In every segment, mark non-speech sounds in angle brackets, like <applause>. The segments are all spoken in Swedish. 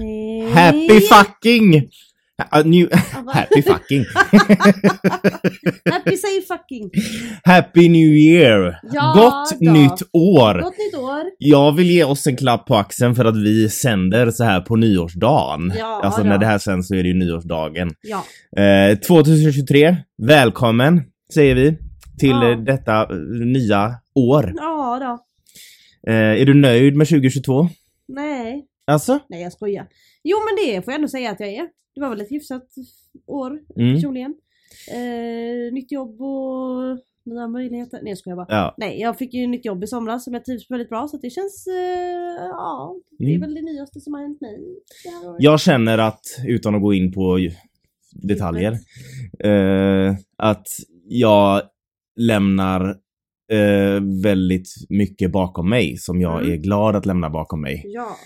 Okej. Happy fucking! Uh, new, <laughs> happy fucking! <laughs> Happy say fucking. Happy New Year! Ja Gott då. nytt år! Gott nytt år. Jag vill ge oss en klapp på axeln för att vi sänder så här på nyårsdagen. Ja, alltså då. när det här sänds så är det ju nyårsdagen. Ja. Eh, 2023, välkommen säger vi till Ja. detta eh, nya år. Ja då. Eh, är du nöjd med 2022? Nej. Alltså? Nej jag skojar. Jo men det får jag ändå säga att jag är. Det var väl ett hyfsat år Mm. personligen. Eh, nytt jobb och nya möjligheter. Nej jag bara. Ja. Nej jag fick ju nytt jobb i somras som jag trivs väldigt bra så det känns, eh, ja. Det är Mm. väl det nyaste som har hänt mig. Jag känner att, utan att gå in på detaljer, eh, att jag lämnar eh, väldigt mycket bakom mig som jag Mm. är glad att lämna bakom mig. Ja.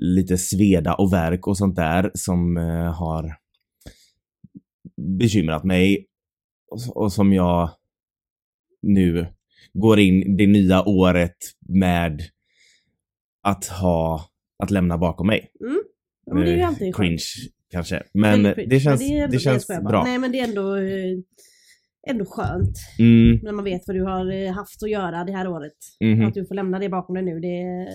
Lite sveda och verk och sånt där som eh, har bekymrat mig och, och som jag nu går in det nya året med att ha, att lämna bakom mig. Mm. Men det är ju Eh, alltid. Cringe kanske, men det känns, Men ändå- det känns bra. Nej men det är ändå, eh, ändå skönt Mm, när man vet vad du har eh, haft att göra det här året. mhm. Att du får lämna det bakom dig nu. Det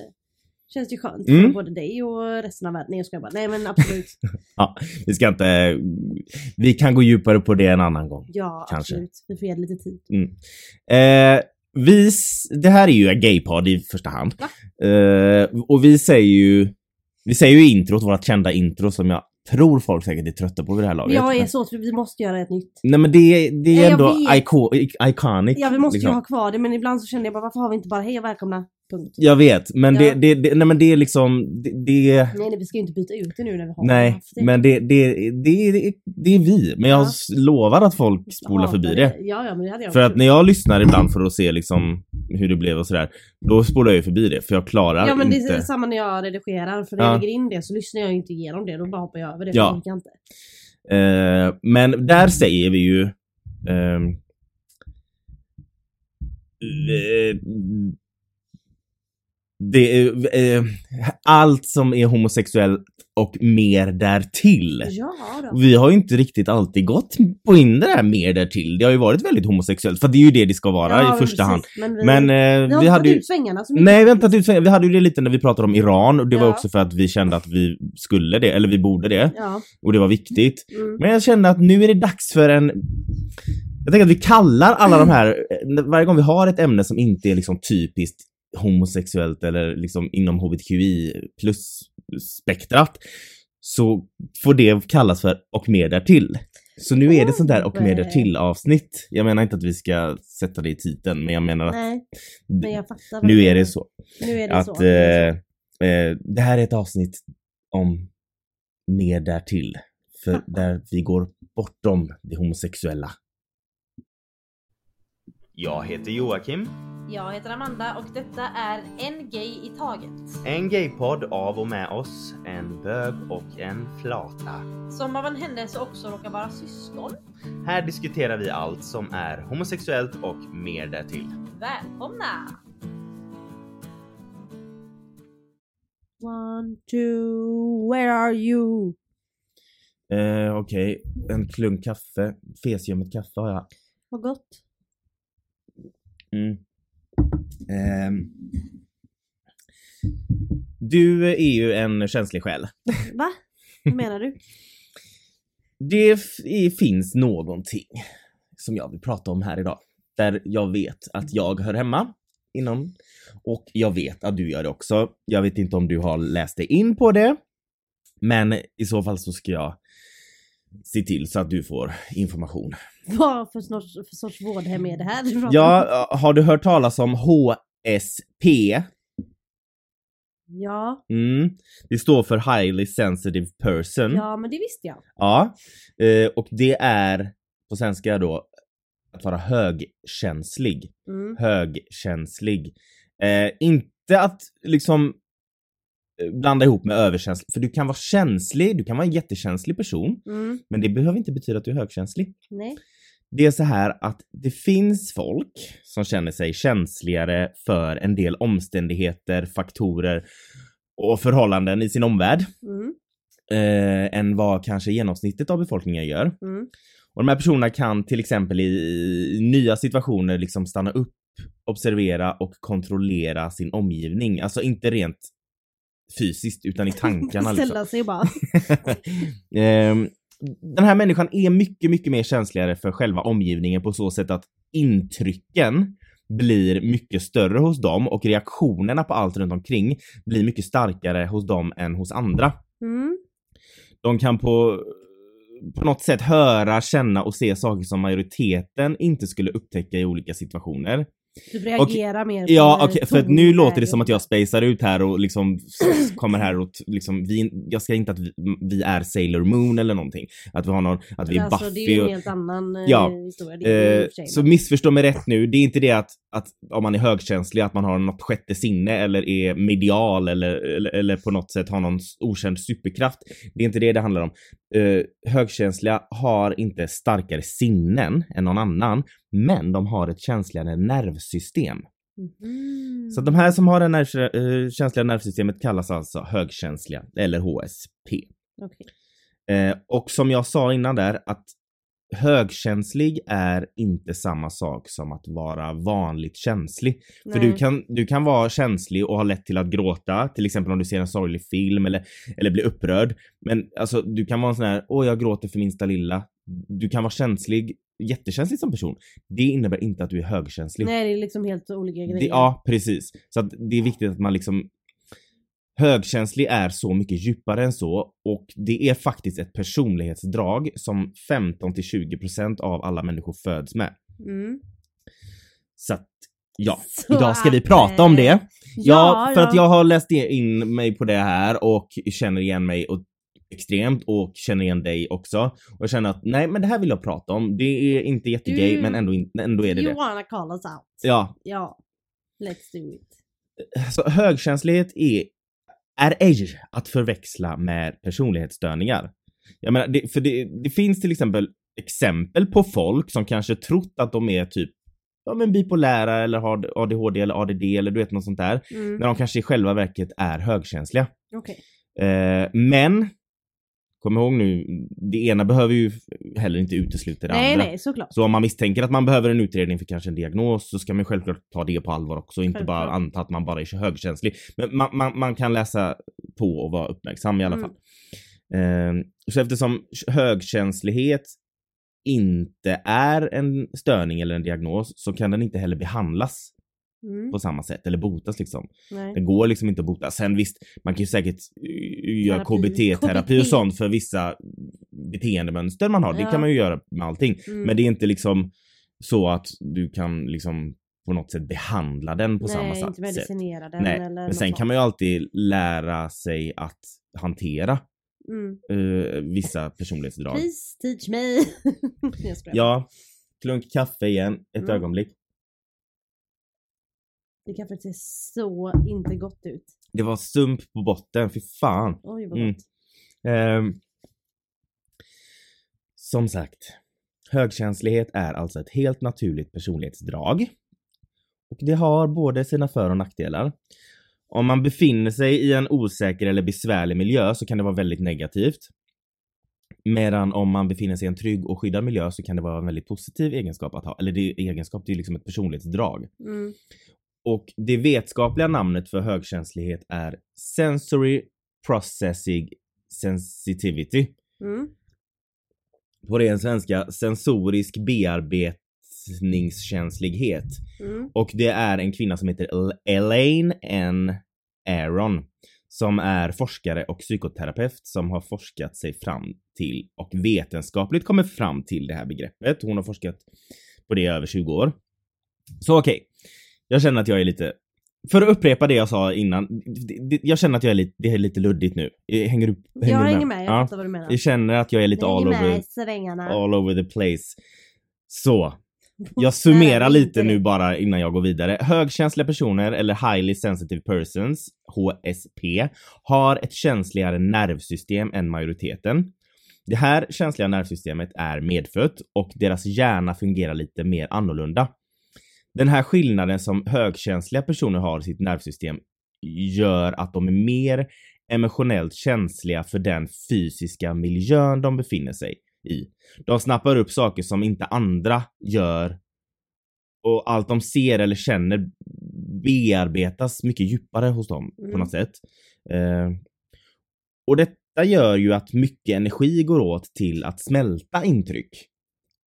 känns ju skönt Mm. för både dig och resten av världen. Nej jag skojar bara. Nej men absolut. <laughs> Ja, vi ska inte, vi kan gå djupare på det en annan gång. Ja Kanske. absolut. Vi får ge det lite tid. Eh, vi, det här är ju en gaypodd i första hand. Eh, och vi säger ju, vi säger ju introt, vårt kända intro som jag tror folk säkert är trötta på vid det här laget. jag är så trött. Vi måste göra ett nytt. Nej men det, det är jag ändå iconic. Ja vi måste liksom. ju ha kvar det men ibland så känner jag bara varför har vi inte bara hej och välkomna? Punkt. Jag vet, men Ja. det, det, det, nej men det är liksom, det, det Nej, nej vi ska ju inte byta ut det nu när vi har Nej, det. men det, det, det, det, det är vi. Men jag Ja. lovar att folk spolar förbi det. Ja ja men det hade jag För att när jag lyssnar ibland för att se liksom hur det blev och sådär, då spolar jag ju förbi det för jag klarar Ja men det inte. är samma när jag redigerar för när Ja. jag lägger in det så lyssnar jag inte igenom det, då bara hoppar jag över det. Ja. det jag inte. Eh, men där säger vi ju eh, det är, eh, allt som är homosexuellt och mer därtill. Ja. Vi har ju inte riktigt alltid gått på in det där mer därtill. Det har ju varit väldigt homosexuellt, för det är ju det det ska vara Ja, i första hand. precis. Men vi, Men eh, har vi inte hade tagit ju... ut svängarna så mycket. Nej, har inte tagit ut svängar. Vi hade ju det lite när vi pratade om Iran och det var Ja. också för att vi kände att vi skulle det, eller vi borde det. Ja. Och det var viktigt. Mm. Men jag kände att nu är det dags för en... Jag tänker att vi kallar alla de här, varje gång vi har ett ämne som inte är liksom typiskt homosexuellt eller liksom inom hbtqi plus spektrat så får det kallas för och mer därtill. Så nu är det sånt där och mer därtill avsnitt. Jag menar inte att vi ska sätta det i titeln men jag menar att Nej, men jag nu är det så. Nu är det Att så. eh, eh, det här är ett avsnitt om mer därtill. För där vi går bortom det homosexuella. Jag heter Joakim. Jag heter Amanda och detta är En Gay i Taget. En gaypodd av och med oss, en bög och en flata. Som av en händelse också råkar vara syskon. Här diskuterar vi allt som är homosexuellt och mer därtill. Välkomna! One, two, where are you? Eh, Okej, en klunk kaffe. Fesljummet kaffe har jag. Vad gott. Mm. Ehm. Du är ju en känslig själ. <laughs> Va? Vad menar du? Det finns någonting som jag vill prata om här idag. Där jag vet att jag hör hemma inom och jag vet att du gör det också. Jag vet inte om du har läst dig in på det. Men i så fall så ska jag se till så att du får information. Vad för sorts, för sorts vårdhem är det här? Ja, har du hört talas om HSP? Ja, Mm. Det står för Highly Sensitive Person. ja men det visste jag. Ja, eh, och det är på svenska då att vara högkänslig. Mm. Högkänslig. Eh, inte att liksom blanda ihop med överkänslig, för du kan vara känslig, du kan vara en jättekänslig person, Mm. men det behöver inte betyda att du är högkänslig. Nej. Det är så här att det finns folk som känner sig känsligare för en del omständigheter, faktorer och förhållanden i sin omvärld. Mm. eh, än vad kanske genomsnittet av befolkningen gör. Mm. Och de här personerna kan till exempel i, i nya situationer liksom stanna upp, observera och kontrollera sin omgivning. Alltså inte rent fysiskt utan i <laughs> tankarna liksom. Ställa sig och bara. <laughs> Ehm, den här människan är mycket, mycket mer känsligare för själva omgivningen på så sätt att intrycken blir mycket större hos dem och reaktionerna på allt runt omkring blir mycket starkare hos dem än hos andra. Mm. De kan på, på något sätt höra, känna och se saker som majoriteten inte skulle upptäcka i olika situationer. Du reagerar mer på Ja, okej, för nu låter det som och att jag spacar ut här och liksom kommer här och liksom, vi, jag ska inte att vi, vi är Sailor Moon eller någonting. Att vi har någon, att vi är alltså, Buffy Det är ju och, en helt annan eh, Ja, historia. Eh, och så missförstå mig rätt nu, det är inte det att, att om man är högkänslig att man har något sjätte sinne eller är medial eller, eller, eller på något sätt har någon okänd superkraft. Det är inte det det handlar om. Eh, högkänsliga har inte starkare sinnen än någon annan, men de har ett känsligare nervsystem. Mhm. Så de här som har det nerv, eh, känsliga nervsystemet kallas alltså högkänsliga eller HSP. Okej. Eh, och som jag sa innan där att högkänslig är inte samma sak som att vara vanligt känslig. För Nej. du kan, du kan vara känslig och ha lätt till att gråta, till exempel om du ser en sorglig film eller, eller blir upprörd. Men alltså du kan vara en sån här, åh jag gråter för minsta lilla. Du kan vara känslig, jättekänslig som person. Det innebär inte att du är högkänslig. Nej, det är liksom helt olika grejer. Det, ja, precis. Så att det är viktigt att man liksom Högkänslig är så mycket djupare än så och det är faktiskt ett personlighetsdrag som 15 till 20% av alla människor föds med. Mm. Så att, ja, Så idag ska vi prata om eh, det. Ja, för ja. att jag har läst in mig på det här och känner igen mig och extremt och känner igen dig också. Och jag känner att nej, men det här vill jag prata om. Det är inte jättegay, Du- men ändå, ändå är det You det. wanna call us out. Ja, Ja. Let's do it. Så högkänslighet är, är ej att förväxla med personlighetsstörningar. Jag menar, det, för det, det finns till exempel exempel på folk som kanske trott att de är typ ja, men bipolära eller har ADHD eller ADD eller du vet något sånt där. Mm. När de kanske i själva verket är högkänsliga. Okej. Eh, men, kom ihåg nu, det ena behöver ju heller inte utesluta det Nej, andra. nej, såklart. Så om man misstänker att man behöver en utredning för kanske en diagnos så ska man självklart ta det på allvar också, inte bara Självklart. anta att man bara är högkänslig. Men man, man, man kan läsa på och vara uppmärksam i alla Mm. fall. Ehm, så eftersom högkänslighet inte är en störning eller en diagnos så kan den inte heller behandlas Mm. på samma sätt eller botas liksom. Nej. Det går liksom inte att bota. Sen visst, man kan ju säkert eh, göra Terapi. KBT-terapi och KBT. sånt för vissa beteendemönster man har. Det Ja. kan man ju göra med allting. Mm. Men det är inte liksom så att du kan liksom på något sätt behandla den på samma Nej, sätt. inte medicinera den Nej, eller men något sen sånt. kan man ju alltid lära sig att hantera Mm. eh, vissa personlighetsdrag. Please teach me. <laughs> Ja, klunk kaffe igen, ett Mm. ögonblick. Det kaffet ser så inte gott ut. Det var sump på botten, fy fan. Oj vad Mm. gott. Ehm, som sagt, högkänslighet är alltså ett helt naturligt personlighetsdrag. Och det har både sina för och nackdelar. Om man befinner sig i en osäker eller besvärlig miljö så kan det vara väldigt negativt. Medan om man befinner sig i en trygg och skyddad miljö så kan det vara en väldigt positiv egenskap att ha. Eller det är egenskap, det är liksom ett personlighetsdrag. Mm. Och det vetskapliga namnet för högkänslighet är Sensory Processing Sensitivity. Mm. På ren svenska sensorisk bearbetningskänslighet. Mm. Och det är en kvinna som heter El- Elaine N. Aaron som är forskare och psykoterapeut som har forskat sig fram till och vetenskapligt kommit fram till det här begreppet. Hon har forskat på det i över 20 år. Så okej, jag känner att jag är lite för att upprepa det jag sa innan, jag känner att jag är lite, det är lite luddigt nu. Hänger du, hänger Jag du hänger med, jag Ja. fattar vad du menar. Jag känner att jag är lite Jag all over, svängarna. all over the place. Så, <laughs> jag summerar lite nu bara innan jag går vidare. Högkänsliga personer eller highly sensitive persons, HSP, har ett känsligare nervsystem än majoriteten. Det här känsliga nervsystemet är medfött och deras hjärna fungerar lite mer annorlunda. Den här skillnaden som högkänsliga personer har i sitt nervsystem gör att de är mer emotionellt känsliga för den fysiska miljön de befinner sig i. De snappar upp saker som inte andra gör och allt de ser eller känner bearbetas mycket djupare hos dem Mm. på något sätt. Eh, och detta gör ju att mycket energi går åt till att smälta intryck.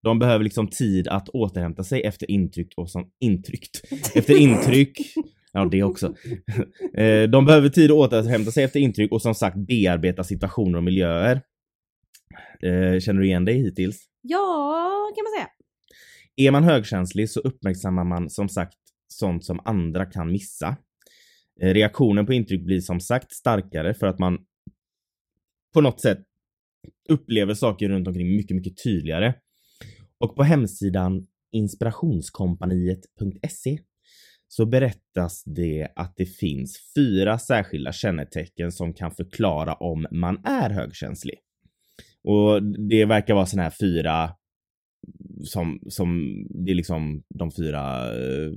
De behöver liksom tid att återhämta sig efter intryck och som intryckt. Efter intryck. Ja, det också. <laughs> Eh, De behöver tid att återhämta sig efter intryck och som sagt bearbeta situationer och miljöer. Eh, Känner du igen dig hittills? Ja, kan man säga. Är man högkänslig så uppmärksammar man som sagt sånt som andra kan missa. Eh, Reaktionen på intryck blir som sagt starkare för att man på något sätt upplever saker runt omkring mycket, mycket tydligare. Och på hemsidan inspirationskompaniet.se så berättas det att det finns fyra särskilda kännetecken som kan förklara om man är högkänslig. Och det verkar vara såna här fyra som, som det är liksom de fyra, eh,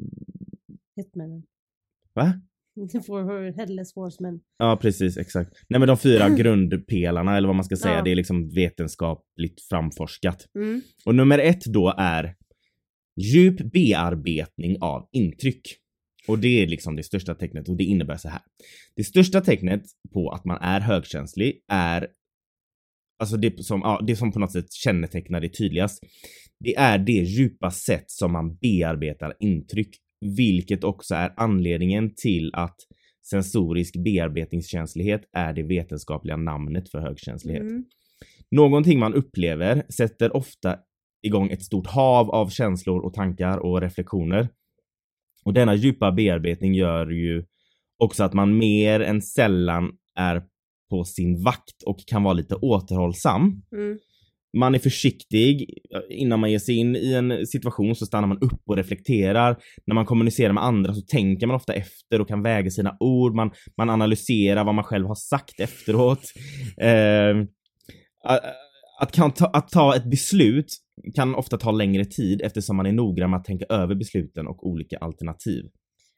Hitmannen. va? For headless horseman. Ja precis, exakt. Nej men de fyra <clears throat> grundpelarna eller vad man ska säga, Ja. det är liksom vetenskapligt framforskat. Mm. Och nummer ett då är djup bearbetning av intryck. Och det är liksom det största tecknet och det innebär så här. Det största tecknet på att man är högkänslig är Alltså det som, ja, det som på något sätt kännetecknar det tydligast. Det är det djupa sätt som man bearbetar intryck. Vilket också är anledningen till att sensorisk bearbetningskänslighet är det vetenskapliga namnet för högkänslighet. Mm. Någonting man upplever sätter ofta igång ett stort hav av känslor och tankar och reflektioner. Och denna djupa bearbetning gör ju också att man mer än sällan är på sin vakt och kan vara lite återhållsam. Mm. Man är försiktig innan man ger sig in i en situation så stannar man upp och reflekterar. När man kommunicerar med andra så tänker man ofta efter och kan väga sina ord. Man, man analyserar vad man själv har sagt efteråt. <laughs> Eh, att, kan ta, att ta ett beslut kan ofta ta längre tid eftersom man är noggrann med att tänka över besluten och olika alternativ.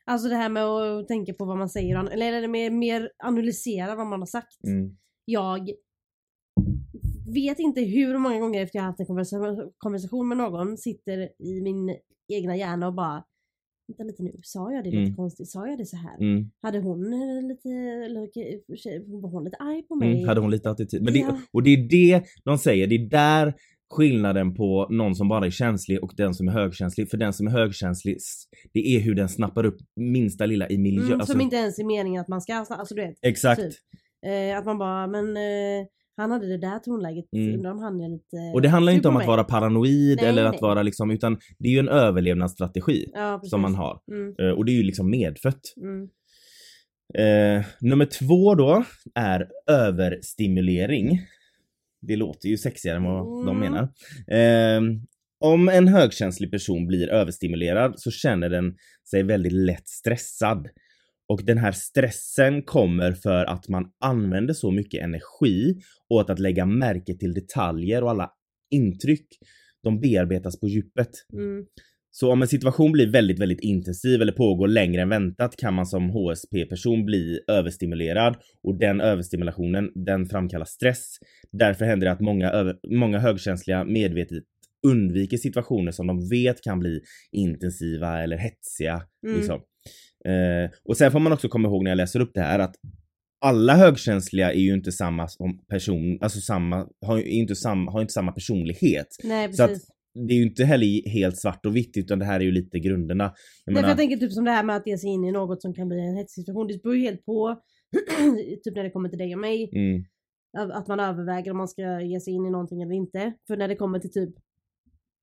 Alltså det här med att tänka på vad man säger, eller är det mer, mer analysera vad man har sagt. Jag vet inte hur många gånger efter jag haft en konversa- konversation med någon sitter i min egna hjärna och bara Vänta lite nu, sa jag det lite Mm. konstigt? Sa jag det så här? Mm. Hade hon eh, lite, var hon lite arg på mig? Mm. Hade hon lite attityd? Men det, Ja. Och det är det de säger, det är där skillnaden på någon som bara är känslig och den som är högkänslig. För den som är högkänslig, det är hur den snappar upp minsta lilla i miljö. Mm, alltså, som inte ens är meningen att man ska, alltså du vet. exakt. typ. Eh, att man bara, men eh, han hade det där tonläget, Mm. undrar om han är lite Och det handlar inte om att vara paranoid Nej, eller nej. att vara liksom, utan det är ju en överlevnadsstrategi ja, som man har. Mm, Eh, Och det är ju liksom medfött. mm. Eh, nummer två då är överstimulering. Det låter ju sexigare än vad de Mm. menar. Eh, om en högkänslig person blir överstimulerad så känner den sig väldigt lätt stressad. Och den här stressen kommer för att man använder så mycket energi åt att lägga märke till detaljer och alla intryck. De bearbetas på djupet. Mm. Så om en situation blir väldigt, väldigt intensiv eller pågår längre än väntat kan man som HSP-person bli överstimulerad och den överstimulationen, den framkallar stress. Därför händer det att många, över, många högkänsliga medvetet undviker situationer som de vet kan bli intensiva eller hetsiga. Mm. Liksom. Eh, och sen får man också komma ihåg när jag läser upp det här att alla högkänsliga är ju inte samma person, alltså samma, har ju inte samma, har inte samma personlighet. Nej Så att precis. det är ju inte heller helt svart och vitt utan det här är ju lite grunderna. Jag Nej, menar, jag tänker typ som det här med att ge sig in i något som kan bli en hetsig situation. Det beror ju helt på, <clears throat> typ när det kommer till dig och mig, mm, att man överväger om man ska ge sig in i någonting eller inte. För när det kommer till typ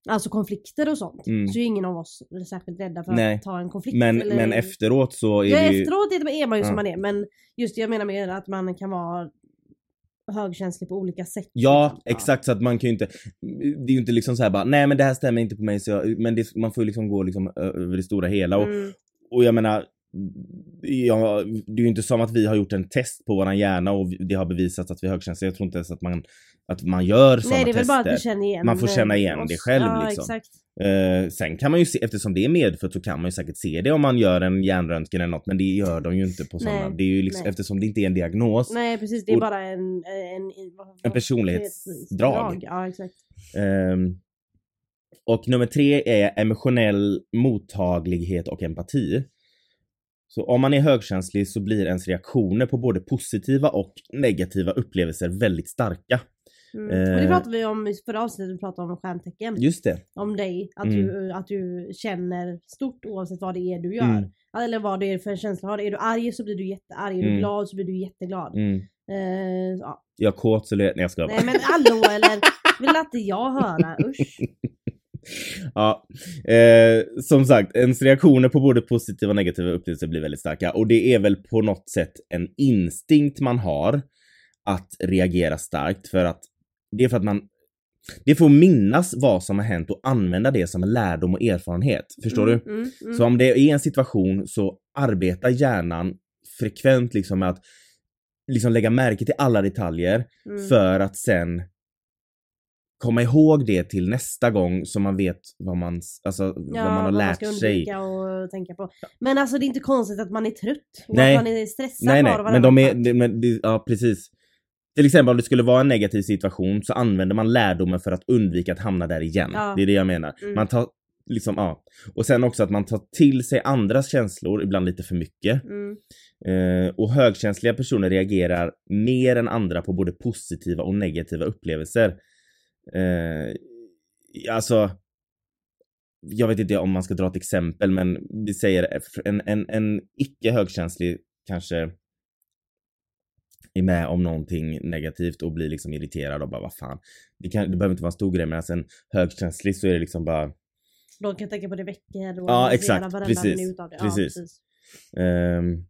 Alltså konflikter och sånt. Mm. Så är ingen av oss särskilt rädda för Nej. att ta en konflikt. men, eller... men efteråt så är Ja, det ju... efteråt är man ju Ja. som man är. Men just jag menar mer att man kan vara högkänslig på olika sätt. Ja, exakt så att man kan ju inte, det är ju inte liksom så här bara nej men det här stämmer inte på mig så jag, men det, man får ju liksom gå liksom över det stora hela och, Mm. och jag menar ja, det är ju inte som att vi har gjort en test på våran hjärna och det har bevisats att vi är högkänsliga. Jag tror inte ens att man, att man gör sådana tester. Nej det är väl bara att du känner igen Man får känna igen oss. det själv ja, liksom. Exakt. Eh, sen kan man ju se, eftersom det är medfött så kan man ju säkert se det om man gör en hjärnröntgen eller något men det gör de ju inte på sådana. Nej, Det är ju liksom, nej. eftersom det inte är en diagnos. Nej precis, det är bara en... En, En personlighetsdrag. Ja exakt. Ehm, och nummer tre är emotionell mottaglighet och empati. Så om man är högkänslig så blir ens reaktioner på både positiva och negativa upplevelser väldigt starka. Mm. Och det Eh. pratade vi om i förra avsnittet, vi pratade om stjärntecken. Just det. Om dig, att, Mm. du, att du känner stort oavsett vad det är du gör. Mm. Eller vad det är för en känsla har. Är du arg så blir du jättearg, är du Mm. glad så blir du jätteglad. Mm. Eh, ja. Jag är kåt så le- Nej jag skojar. Nej men hallå eller, vill inte jag höra, usch. <laughs> Ja, eh, som sagt, ens reaktioner på både positiva och negativa upplevelser blir väldigt starka och det är väl på något sätt en instinkt man har att reagera starkt för att det är för att man det får minnas vad som har hänt och använda det som en lärdom och erfarenhet. Förstår Mm, du? Mm, mm. Så om det är en situation så arbetar hjärnan frekvent liksom med att liksom lägga märke till alla detaljer Mm. för att sen komma ihåg det till nästa gång så man vet vad man, alltså, vad man har lärt ska sig. och tänka på. Men alltså det är inte konstigt att man är trött. Och Nej. att man är stressad Nej, var nej, och men de är, men det, ja precis. Till exempel om det skulle vara en negativ situation så använder man lärdomen för att undvika att hamna där igen. Ja. Det är det jag menar. Mm. Man tar liksom, ja. Och sen också att man tar till sig andras känslor, ibland lite för mycket. Mm. Eh, och högkänsliga personer reagerar mer än andra på både positiva och negativa upplevelser. Eh, alltså, jag vet inte om man ska dra ett exempel, men vi säger en, en, en icke högkänslig kanske är med om någonting negativt och blir liksom irriterad och bara vad fan. Det, kan, det behöver inte vara en stor grej men alltså en högkänslig så är det liksom bara De kan tänka på det veckor och Ja, exakt. varenda Precis. minut av det. Precis. Ja, precis. Ehm,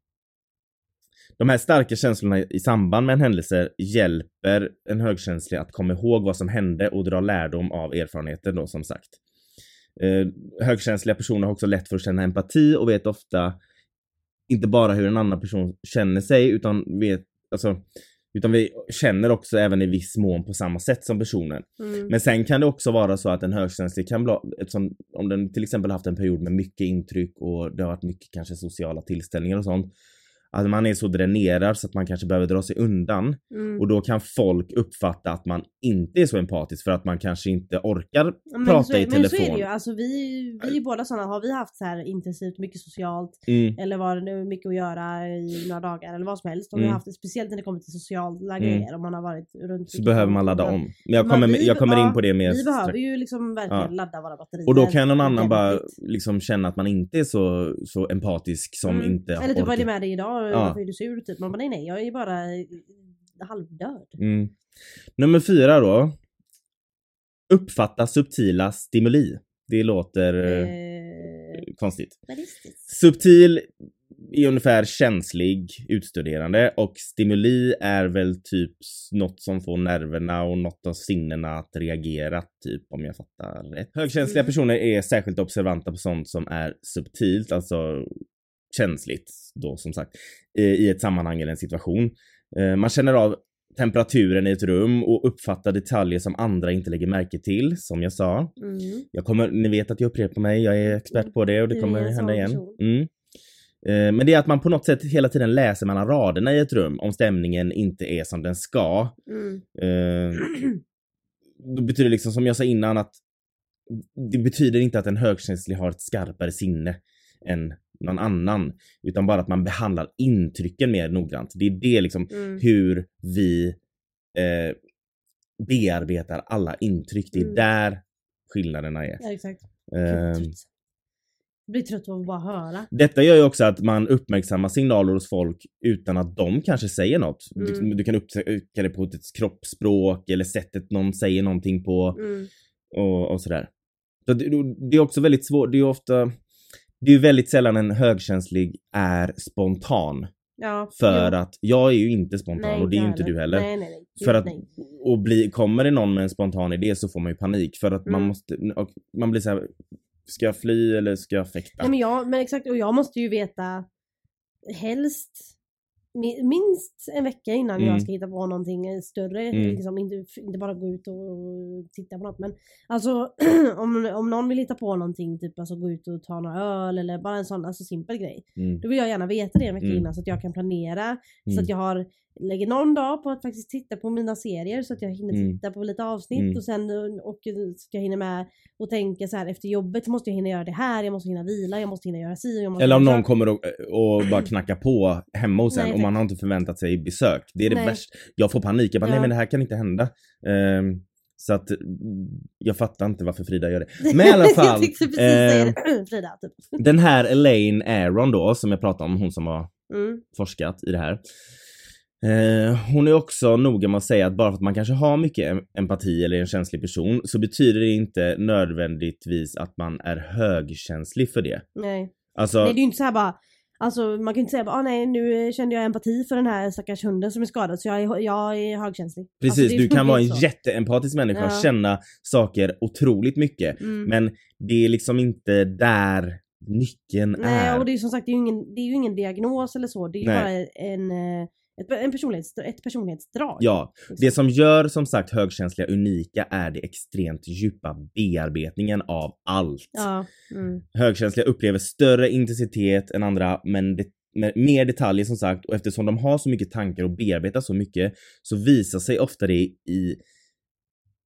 de här starka känslorna i samband med en händelse hjälper en högkänslig att komma ihåg vad som hände och dra lärdom av erfarenheten då som sagt. Uh, högkänsliga personer har också lätt för att känna empati och vet ofta inte bara hur en annan person känner sig utan vet, alltså, utan vi känner också även i viss mån på samma sätt som personen. Mm. Men sen kan det också vara så att en högkänslig kan bli, eftersom, om den till exempel haft en period med mycket intryck och det har varit mycket kanske sociala tillställningar och sånt. Att man är så dränerad så att man kanske behöver dra sig undan Mm. och då kan folk uppfatta att man inte är så empatisk för att man kanske inte orkar men prata så, i Men så är det telefon. ju. Alltså vi, vi är båda sådana. Har vi haft så här intensivt mycket socialt Mm, eller var det nu mycket att göra i några dagar eller vad som helst. Om vi Mm. har haft det, speciellt när det kommer till sociala Mm. grejer. Om man har varit runt så behöver man ladda om. Men jag kommer, vi- jag kommer ja, in på det mer Vi behöver ju liksom verkligen Ja. ladda våra batterier. Och då kan någon annan bara liksom känna att man inte är så, så empatisk som Mm. inte Eller typ vad är det med dig idag? Ja. Varför är du sur? Typ. Man bara nej nej, jag är bara eh, halvdöd. Mm. Nummer fyra då. Uppfatta subtila stimuli. Det låter eh, Eh, konstigt. Subtil är ungefär känslig, utstuderande och stimuli är väl typ något som får nerverna och något av sinnena att reagera, typ om jag fattar rätt. Högkänsliga Mm. personer är särskilt observanta på sånt som är subtilt, alltså känsligt då som sagt, i- ett sammanhang eller en situation. Eh, Man känner av temperaturen i ett rum och uppfattar detaljer som andra inte lägger märke till, som jag sa. Mm. Jag kommer, ni vet att jag upprepar mig, jag är expert på det och det är kommer hända igen. Mm. Eh, Men det är att man på något sätt hela tiden läser mellan raderna i ett rum om stämningen inte är som den ska. Mm. Eh, Då betyder det liksom som jag sa innan att det betyder inte att en högkänslig har ett skarpare sinne än någon annan. Utan bara att man behandlar intrycken mer noggrant. Det är det liksom Mm. hur vi eh, bearbetar alla intryck. Det är Mm. där skillnaderna är. Ja exakt. Eh, blir trött av att bara höra. Detta gör ju också att man uppmärksammar signaler hos folk utan att de kanske säger något. Mm. Du, du kan upptäcka det på ett kroppsspråk eller sättet någon säger någonting på Mm. och, och sådär. Så det, det är också väldigt svårt, det är ofta det är ju väldigt sällan en högkänslig är spontan. Ja. För jo. att jag är ju inte spontan Nej, och det är ju inte du heller. Nej nej. För att, och bli, kommer det någon med en spontan idé så får man ju panik för att man Mm. måste, och man blir så här. ska jag fly eller ska jag fäkta? Nej men, jag, men exakt och jag måste ju veta helst minst en vecka innan Mm. jag ska hitta på någonting större. Mm. Liksom, inte, inte bara gå ut och, och titta på något. Men alltså <clears throat> om, om någon vill hitta på någonting, typ alltså gå ut och ta några öl eller bara en sån alltså, simpel grej. Mm. Då vill jag gärna veta det en vecka Mm. innan så att jag kan planera. Så Mm. att jag har, lägger någon dag på att faktiskt titta på mina serier så att jag hinner Mm. titta på lite avsnitt Mm. och sen och, så att jag hinner med och tänka så här efter jobbet måste jag hinna göra det här, jag måste hinna vila, jag måste hinna göra si jag måste Eller om någon så. kommer och, och bara knackar på hemma hos en Nej, och man har inte förväntat sig besök. Det är det Nej. värsta. Jag får panik. Jag bara, nej Ja. men det här kan inte hända. Ehm, så att mm, jag fattar inte varför Frida gör det. <laughs> Men i alla jag fall. ehm, det. <laughs> Frida, typ. den här Elaine Aron då, som jag pratade om, hon som har Mm. forskat i det här. Eh, hon är också noga med att säga att bara för att man kanske har mycket em- empati eller är en känslig person så betyder det inte nödvändigtvis att man är högkänslig för det. Nej. Alltså, nej, det är ju inte så här bara Alltså man kan ju inte säga bara, ah, nej nu kände jag empati för den här stackars hunden som är skadad så jag är, jag är högkänslig. precis, alltså, du kan vara <laughs> en så. jätteempatisk människa och Ja. känna saker otroligt mycket. Mm. Men det är liksom inte där nyckeln Nej är. och det är ju som sagt det är ju ingen, det är ingen diagnos eller så. Det är ju Nej. bara en, eh, ett, en personlighets, ett personlighetsdrag. Ja, liksom. det som gör som sagt högkänsliga unika är det extremt djupa bearbetningen av allt. Ja. Mm. Högkänsliga upplever större intensitet än andra men det, med mer detaljer som sagt och eftersom de har så mycket tankar och bearbetar så mycket så visar sig ofta det i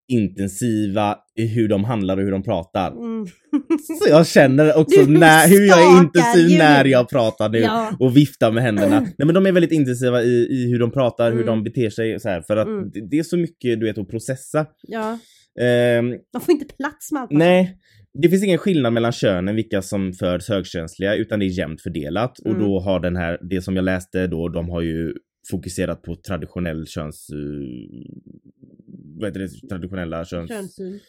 intensiva i hur de handlar och hur de pratar. Mm. Så jag känner också när, hur jag är intensiv när jag pratar nu Ja. och viftar med händerna. Nej men de är väldigt intensiva i, i hur de pratar, hur Mm. de beter sig så här, för att Mm. det, det är så mycket du vet att processa. ja. Ehm, Man får inte plats med allt. nej, det finns ingen skillnad mellan könen vilka som föds högkänsliga utan det är jämnt fördelat och Mm. då har den här, det som jag läste då, de har ju fokuserat på traditionell köns... Vad heter det? Traditionella köns... Könssyn.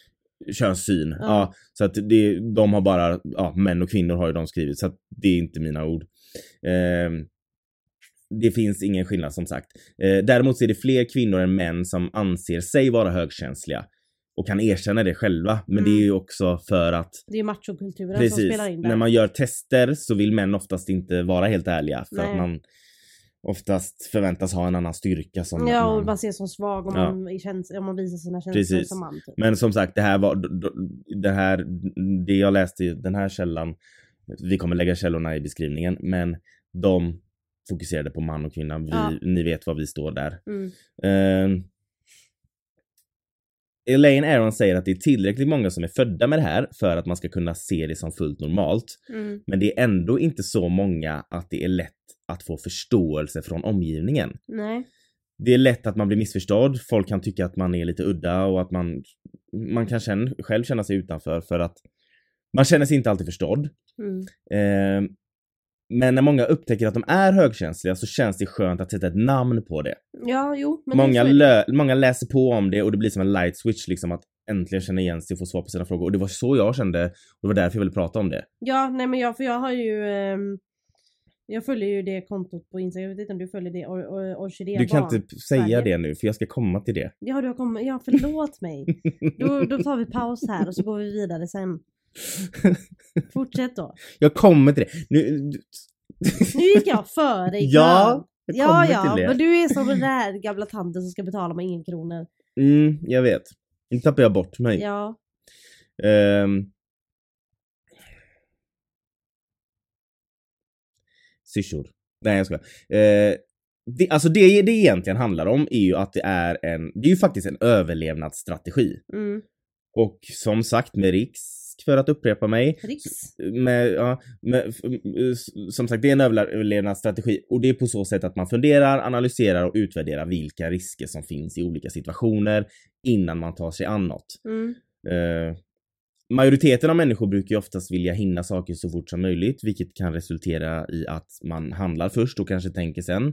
könssyn. Ja. Ja. så att det, de har bara, ja, män och kvinnor har ju de skrivit så att det är inte mina ord. Ehm, det finns ingen skillnad som sagt. Eh, däremot så är det fler kvinnor än män som anser sig vara högkänsliga och kan erkänna det själva. Men det är ju också för att Det är machokulturen som precis, spelar in där. när man gör tester så vill män oftast inte vara helt ärliga för Nej. att man oftast förväntas ha en annan styrka som Ja man... och man ses som svag om, Ja. man, är käns- om man visar sina känslor Precis. som man. Typ. Men som sagt, det här var, det här, det jag läste i den här källan, vi kommer lägga källorna i beskrivningen, men de fokuserade på man och kvinna. Vi, Ja. Ni vet var vi står där. Mm. Ehm, Elaine Aron säger att det är tillräckligt många som är födda med det här för att man ska kunna se det som fullt normalt. Mm. Men det är ändå inte så många att det är lätt att få förståelse från omgivningen. Nej. Det är lätt att man blir missförstådd. Folk kan tycka att man är lite udda och att man, man kan känna, själv känna sig utanför för att man känner sig inte alltid förstådd. Mm. Eh, men när många upptäcker att de är högkänsliga så känns det skönt att sätta ett namn på det. Ja, jo. Många, lö- många läser på om det och det blir som en light switch liksom att äntligen känna igen sig och få svar på sina frågor. Och det var så jag kände och det var därför jag ville prata om det. Ja, nej men jag, för jag har ju ehm, Jag följer ju det kontot på Instagram, jag vet inte om du följer det, or, or, Orkidé Du kan inte säga Sverige. det nu för jag ska komma till det. Ja, du har kommit, ja förlåt mig. Då, då tar vi paus här och så går vi vidare sen. <laughs> Fortsätt då. jag kommer till det. Nu, Nu gick jag före i <laughs> Ja, jag Ja, ja, till det. men du är som den där gamla tanten som ska betala med ingen kronor. Mm, jag vet. Nu tappar jag bort mig. Ja. Ehm. Syrsor. Nej jag skojar. Eh, det, alltså det det egentligen handlar om är ju att det är en, det är ju faktiskt en överlevnadsstrategi. Mm. Och som sagt med risk för att upprepa mig. Riks. Med, ja, med, som sagt det är en överlevnadsstrategi och det är på så sätt att man funderar, analyserar och utvärderar vilka risker som finns i olika situationer innan man tar sig an något. Mm. Eh, majoriteten av människor brukar ju oftast vilja hinna saker så fort som möjligt, vilket kan resultera i att man handlar först och kanske tänker sen.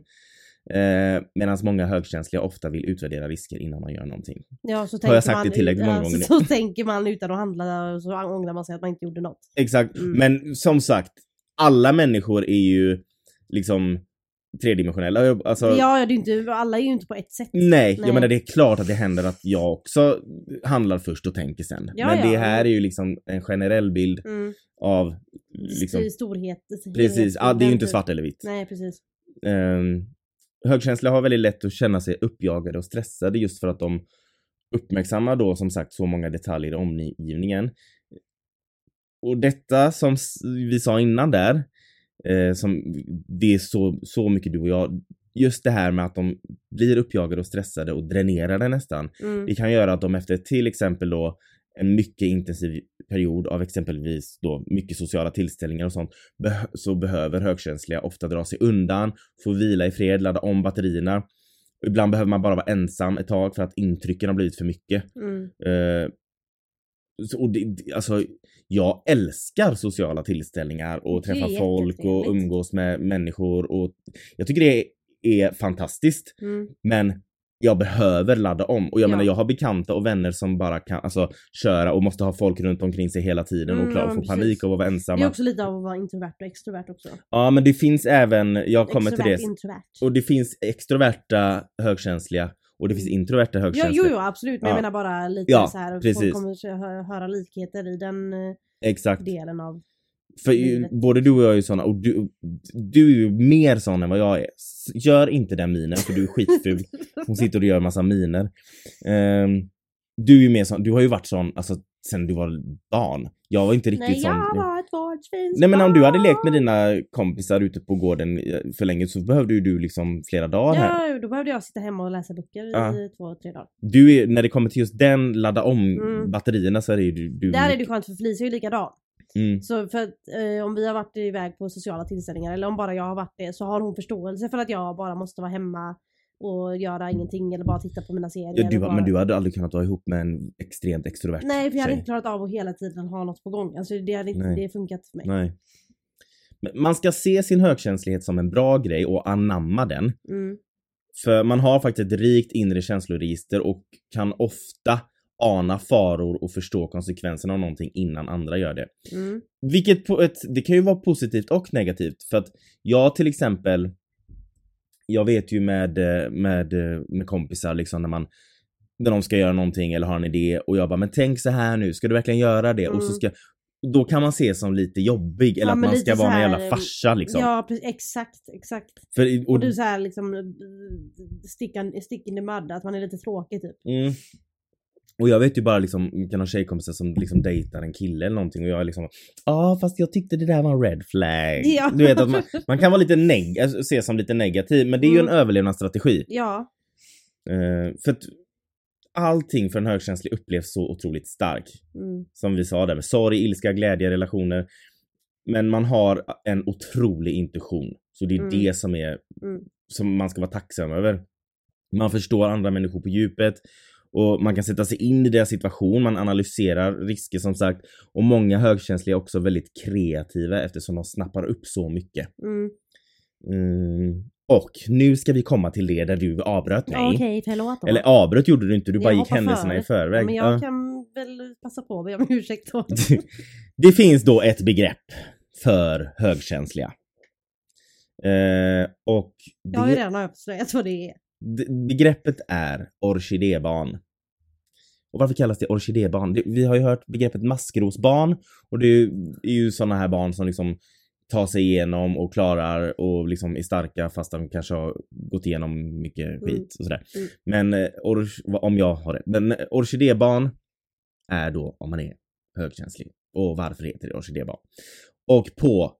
Eh, Medan många högkänsliga ofta vill utvärdera risker innan man gör någonting. Ja, så jag tänker sagt man det tillräckligt många ja, gånger nu? Så, så tänker man utan att handla och så ångrar man sig att man inte gjorde något. Exakt, Mm. men som sagt, alla människor är ju liksom tredimensionella. Alltså, Ja, det är inte, alla är ju inte på ett sätt. Nej, jag Nej. menar det är klart att det händer att jag också handlar först och tänker sen. Ja, men det ja. här är ju liksom en generell bild Mm. av liksom, storhet. Precis, ja, det är ju inte svart eller vitt. Nej, precis. Um, högkänsliga har väldigt lätt att känna sig uppjagade och stressade just för att de uppmärksammar då som sagt så många detaljer i omgivningen. Och detta som vi sa innan där, eh, som det är så, så mycket du och jag, just det här med att de blir uppjagade och stressade och dränerade nästan. Mm. Det kan göra att de efter till exempel då en mycket intensiv period av exempelvis då mycket sociala tillställningar och sånt beh så behöver högkänsliga ofta dra sig undan, få vila i fred, ladda om batterierna. Ibland behöver man bara vara ensam ett tag för att intrycken har blivit för mycket. Mm. Så, och det, alltså, jag älskar sociala tillställningar och träffa folk och umgås med människor och jag tycker det är, fantastiskt. Mm. Men jag behöver ladda om och jag ja. menar jag har bekanta och vänner som bara kan alltså köra och måste ha folk runt omkring sig hela tiden Mm, och klara ja, få precis. panik och vara ensamma. Det är också lite av att vara introvert och extrovert också. Ja men det finns även, jag kommer till extrovert, det, introvert. och det finns extroverta högkänsliga och det finns introverta Ja, högkänsliga. jo, jo absolut men Ja. jag menar bara lite Ja, så här precis. folk kommer hö- höra likheter i den eh, Exakt. delen av För ju- både du och jag är ju såna och du, du är ju mer sån än vad jag är. Gör inte den minen för du är skitful. Hon sitter och gör massa miner. Ehm, du är ju mer sån, du har ju varit sån alltså sen du var barn. Jag var inte riktigt Nej sån. jag var ett vårdsvins Nej men om du hade lekt med dina kompisar ute på gården eh, för länge så behövde ju du liksom flera dagar här. Ja, då behövde jag sitta hemma och läsa böcker Ja. i två, tre dagar. Du är, när det kommer till just den ladda om Mm. batterierna så är det ju du. du Där är det skönt för Felicia är ju likadan. mm, Så för att eh, om vi har varit iväg på sociala tillställningar eller om bara jag har varit det så har hon förståelse för att jag bara måste vara hemma och göra ingenting eller bara titta på mina serier. ja, du, bara... Men du hade aldrig kunnat vara ihop med en extremt extrovert Nej för jag hade tjej. inte klarat av att hela tiden ha något på gång. Alltså det hade inte Nej. det funkat för mig. Nej. Man ska se sin högkänslighet som en bra grej och anamma den. Mm. För man har faktiskt ett rikt inre känsloregister och kan ofta ana faror och förstå konsekvenserna av någonting innan andra gör det. Mm. Vilket på ett, det kan ju vara positivt och negativt för att jag till exempel jag vet ju med, eh, med, eh, med kompisar liksom när man när de ska göra någonting eller har en idé och jag bara men tänk så här nu, ska du verkligen göra det? Och så Mm. ska då kan man se som lite jobbig eller Ja, att man ska vara en här, jävla farsa liksom. Ja pre- exakt, exakt. För, Och och, du såhär liksom eh, stick, in- stick in the mud, att man är lite tråkig typ. mm. Och jag vet ju bara liksom, kan ha tjejkompisar som liksom dejtar en kille eller någonting och jag är liksom Ja ah, fast jag tyckte det där var en red flag. Ja. Du vet att man, man kan vara lite neg- alltså, se som lite negativ men det är ju Mm. en överlevnadsstrategi. Ja. Eh, för att allting för en högkänslig upplevs så otroligt stark. Mm. Som vi sa där med sorg, ilska, glädje, relationer. Men man har en otrolig intuition. Så det är Mm. det som är Mm. som man ska vara tacksam över. Man förstår andra människor på djupet och man kan sätta sig in i deras situation, man analyserar risker som sagt och många högkänsliga är också väldigt kreativa eftersom de snappar upp så mycket. Mm. Mm. Och nu ska vi komma till det där du avbröt mig. Okej, förlåt då. Eller avbröt gjorde du inte, du Jag bara gick händelserna före. i förväg. Ja, men jag Ja. kan väl passa på att be om ursäkt då. <laughs> det finns då ett begrepp för högkänsliga. Eh, och Jag har ju det, redan avslöjat vad det är. Begreppet är orkidébarn. Och varför kallas det orkidébarn? Vi har ju hört begreppet maskrosbarn och det är ju, sådana här barn som liksom tar sig igenom och klarar och liksom är starka fast de kanske har gått igenom mycket skit Mm. och sådär. Mm. Men eh, om jag har rätt. Men eh, orkidébarn är då om man är högkänslig. Och varför heter det orkidébarn? Och på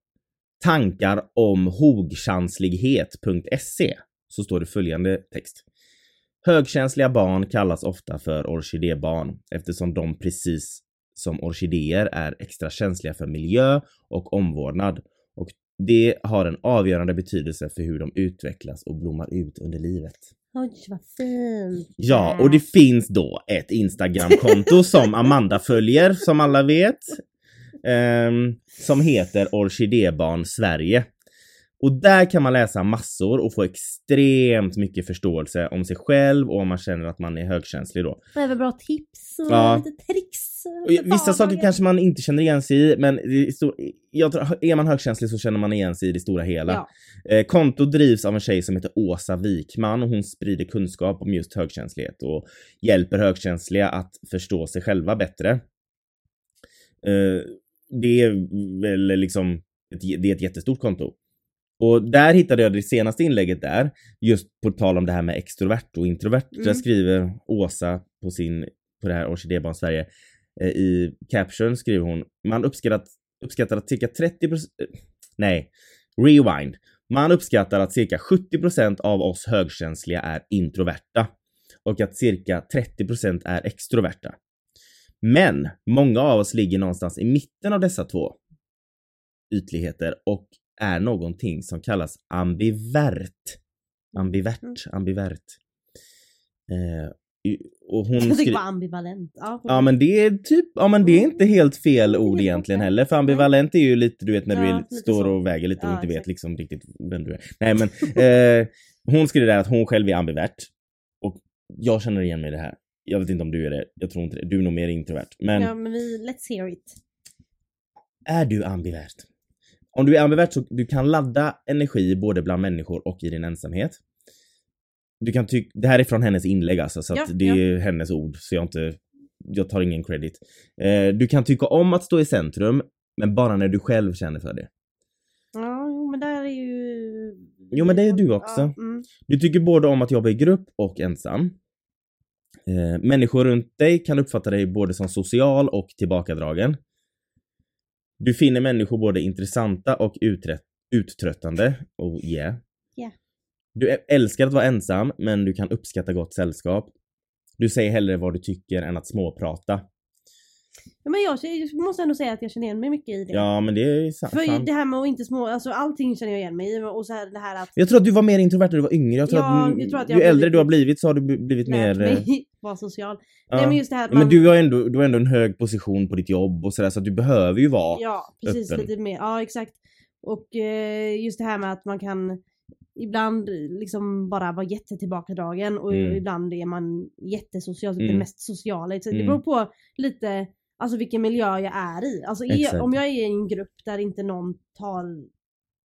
tankar om hogkänslighet.se så står det följande text. Högkänsliga barn kallas ofta för orkidébarn eftersom de precis som orkidéer är extra känsliga för miljö och omvårdnad och det har en avgörande betydelse för hur de utvecklas och blommar ut under livet. Oj, vad fint. Ja, och det finns då ett Instagramkonto <laughs> som Amanda följer, som alla vet. ehm, som heter Orkidébarn Sverige. Och där kan man läsa massor och få extremt mycket förståelse om sig själv och om man känner att man är högkänslig då. Det är väl bra tips och Ja. lite tricks. Och vissa saker kanske man inte känner igen sig i, men jag tror, är man högkänslig så känner man igen sig i det stora hela. Ja. Eh, kontot drivs av en tjej som heter Åsa Wikman och hon sprider kunskap om just högkänslighet och hjälper högkänsliga att förstå sig själva bättre. Eh, det är väl liksom, ett, det är ett jättestort konto. Och där hittade jag det senaste inlägget där, just på tal om det här med extrovert och introvert. Mm. Där skriver Åsa på sin, på det här Orkidébarn Sverige, eh, i caption skriver hon, man uppskattar, uppskattar att cirka 30 eh, nej, rewind. Man uppskattar att cirka 70% av oss högkänsliga är introverta och att cirka 30% är extroverta. Men många av oss ligger någonstans i mitten av dessa två ytligheter och är någonting som kallas ambivert. Ambivert, mm. ambivert. Eh, och hon jag tycker bara ambivalent. Ja, ja men det är typ, ja men det är mm. inte helt fel ord egentligen heller. För ambivalent är ju lite, du vet när ja, du står så. och väger lite och ja, inte vet liksom riktigt vem du är. Nej men, eh, hon skriver där att hon själv är ambivert. Och jag känner igen mig i det här. Jag vet inte om du är det, jag tror inte det. Du är nog mer introvert. Men... Ja men vi, let's hear it. Är du ambivert? Om du är ambivert så du kan ladda energi både bland människor och i din ensamhet. Du kan tycka, det här är från hennes inlägg alltså, så ja, det ja. är hennes ord, så jag inte, jag tar ingen credit. Eh, du kan tycka om att stå i centrum, men bara när du själv känner för det. Ja, jo men där är ju... Jo men det är du också. Ja, mm. Du tycker både om att jobba i grupp och ensam. Eh, människor runt dig kan uppfatta dig både som social och tillbakadragen. Du finner människor både intressanta och uträtt, uttröttande. Oh yeah. yeah. Du älskar att vara ensam, men du kan uppskatta gott sällskap. Du säger hellre vad du tycker än att småprata. Men jag måste ändå säga att jag känner igen mig mycket i det. Ja men det är sant. För det här med att inte små, alltså allting känner jag igen mig i och så här, det här att... Jag tror att du var mer introvert när du var yngre. Jag tror ja, att, jag tror att jag ju äldre du har blivit så har du blivit mer... Mig eh, <laughs> vara social. Ja. Nej men just det här man... Men du har ändå, du har ändå en hög position på ditt jobb och sådär så att du behöver ju vara Ja precis, öppen. lite mer. Ja exakt. Och eh, just det här med att man kan ibland liksom bara vara jättetillbakadragen och mm. ibland är man jättesocial, typ mm. det mest sociala. Så mm. Det beror på lite Alltså vilken miljö jag är i. Alltså är, om jag är i en grupp där inte någon tar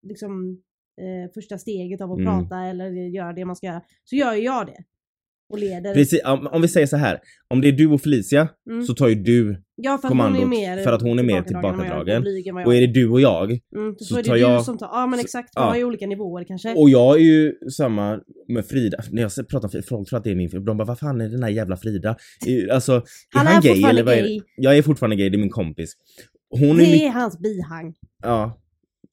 liksom eh, första steget av att mm. prata eller göra det man ska göra, så gör jag det och leder. Precis, om vi säger så här. Om det är du och Felicia mm. så tar ju du ja, för kommandot mer för att hon är mer tillbakadragen. Och är det du och jag mm, så, så tar jag... Du som tar, ja men exakt, man ja. har ju olika nivåer kanske. Och jag är ju samma med Frida. När jag pratar om Frida, folk tror att det är min De bara vad fan är den här jävla Frida? Alltså, är han, han är gay eller vad är det? Jag är fortfarande gay, det är min kompis. Hon det är, är hans bihang. Ja,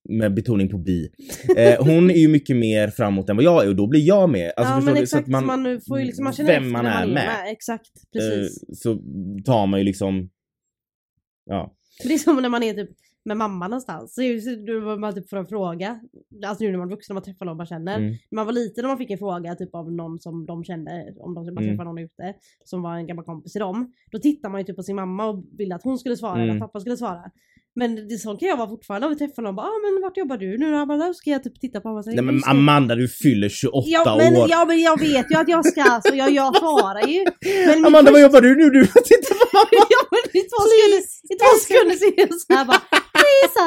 med betoning på bi. Eh, hon är ju mycket mer framåt än vad jag är och då blir jag med. Alltså, ja men exakt, så man, man får ju liksom, man känner vem man är, med. med. Exakt, precis. Eh, så tar man ju liksom, ja. Det är som när man är typ med mamma någonstans. Så då man typ får en fråga, alltså nu när man är vuxen och man träffar någon man känner. Mm. Man var liten och man fick en fråga typ av någon som de kände, om de man mm. någon ute, som var en gammal kompis till dem. Då tittar man ju typ på sin mamma och ville att hon skulle svara mm. eller att pappa skulle svara. Men det, så kan jag vara fortfarande om vi träffar någon och bara ah, men vart jobbar du nu? då ska jag typ titta på honom Nej men Amanda du fyller 28 ja, men, år. Ja men jag vet ju att jag ska, så jag, jag svarar ju. Men Amanda vad jobbar du nu? Du tittar på mamma. <laughs> ja men i två sekunder, i två sekunder är jag såhär bara Please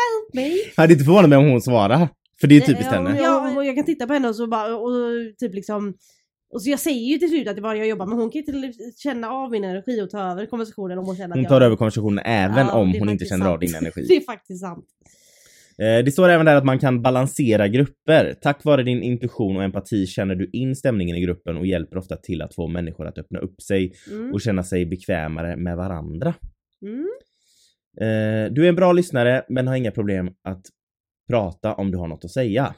help me. Jag hade inte förvånat mig om hon svarade. För det är typiskt henne. Ja, och jag kan titta på henne och så bara och typ liksom och så jag säger ju till slut att det bara jag jobbar men hon kan inte känna av min energi och ta över konversationen om hon känner att Hon tar jag... över konversationen även ja, om hon inte känner sant. av din energi. <laughs> det är faktiskt sant. Eh, det står även där att man kan balansera grupper. Tack vare din intuition och empati känner du in stämningen i gruppen och hjälper ofta till att få människor att öppna upp sig mm. och känna sig bekvämare med varandra. Mm. Eh, du är en bra lyssnare men har inga problem att prata om du har något att säga.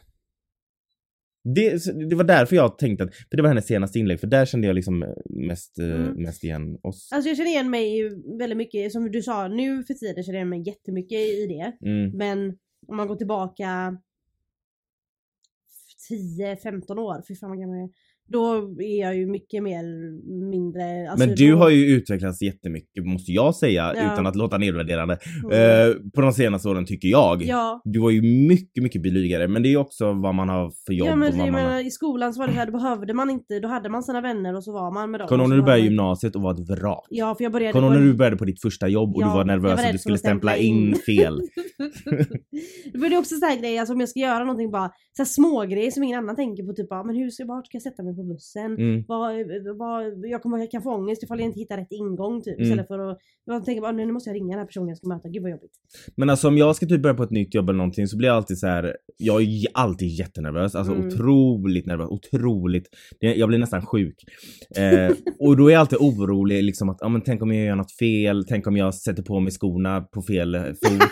Det, det, var därför jag tänkte att, för det var hennes senaste inlägg, för där kände jag liksom eh, mest, eh, mm. mest igen oss. Alltså jag känner igen mig väldigt mycket, som du sa, nu för tiden känner jag mig jättemycket i det. Mm. Men om man går tillbaka 10-15 år, fy fan vad gammal jag är då är jag ju mycket mer mindre... Alltså men du då... har ju utvecklats jättemycket måste jag säga ja. utan att låta nedvärderande. Mm. Uh, på de senaste åren tycker jag. Ja. Du var ju mycket, mycket blygare men det är också vad man har för jobb. Ja men, och vad man... i skolan så var det så här, då behövde man inte, då hade man sina vänner och så var man med dem. Kommer du när du började man... gymnasiet och var ett vrak? Ja för jag började... Kommer du när du började på ditt första jobb och ja, du var nervös var att du skulle stämpla in, in <laughs> <laughs> fel? det är också såhär grejer, alltså om jag ska göra någonting bara, så små grejer som ingen annan tänker på typ men hur ska, vart ska jag sätta mig på bussen. Mm. Vad, vad, jag kommer jag kan få ångest ifall jag inte hittar rätt ingång typ. Mm. Istället för att, jag tänker bara nu måste jag ringa den här personen jag ska möta, gud vad jobbigt. Men alltså om jag ska typ börja på ett nytt jobb eller någonting så blir jag alltid så här. jag är alltid jättenervös, alltså Mm. otroligt nervös, otroligt. Jag blir nästan sjuk. Eh, och då är jag alltid orolig liksom att, ja men tänk om jag gör något fel, tänk om jag sätter på mig skorna på fel fot.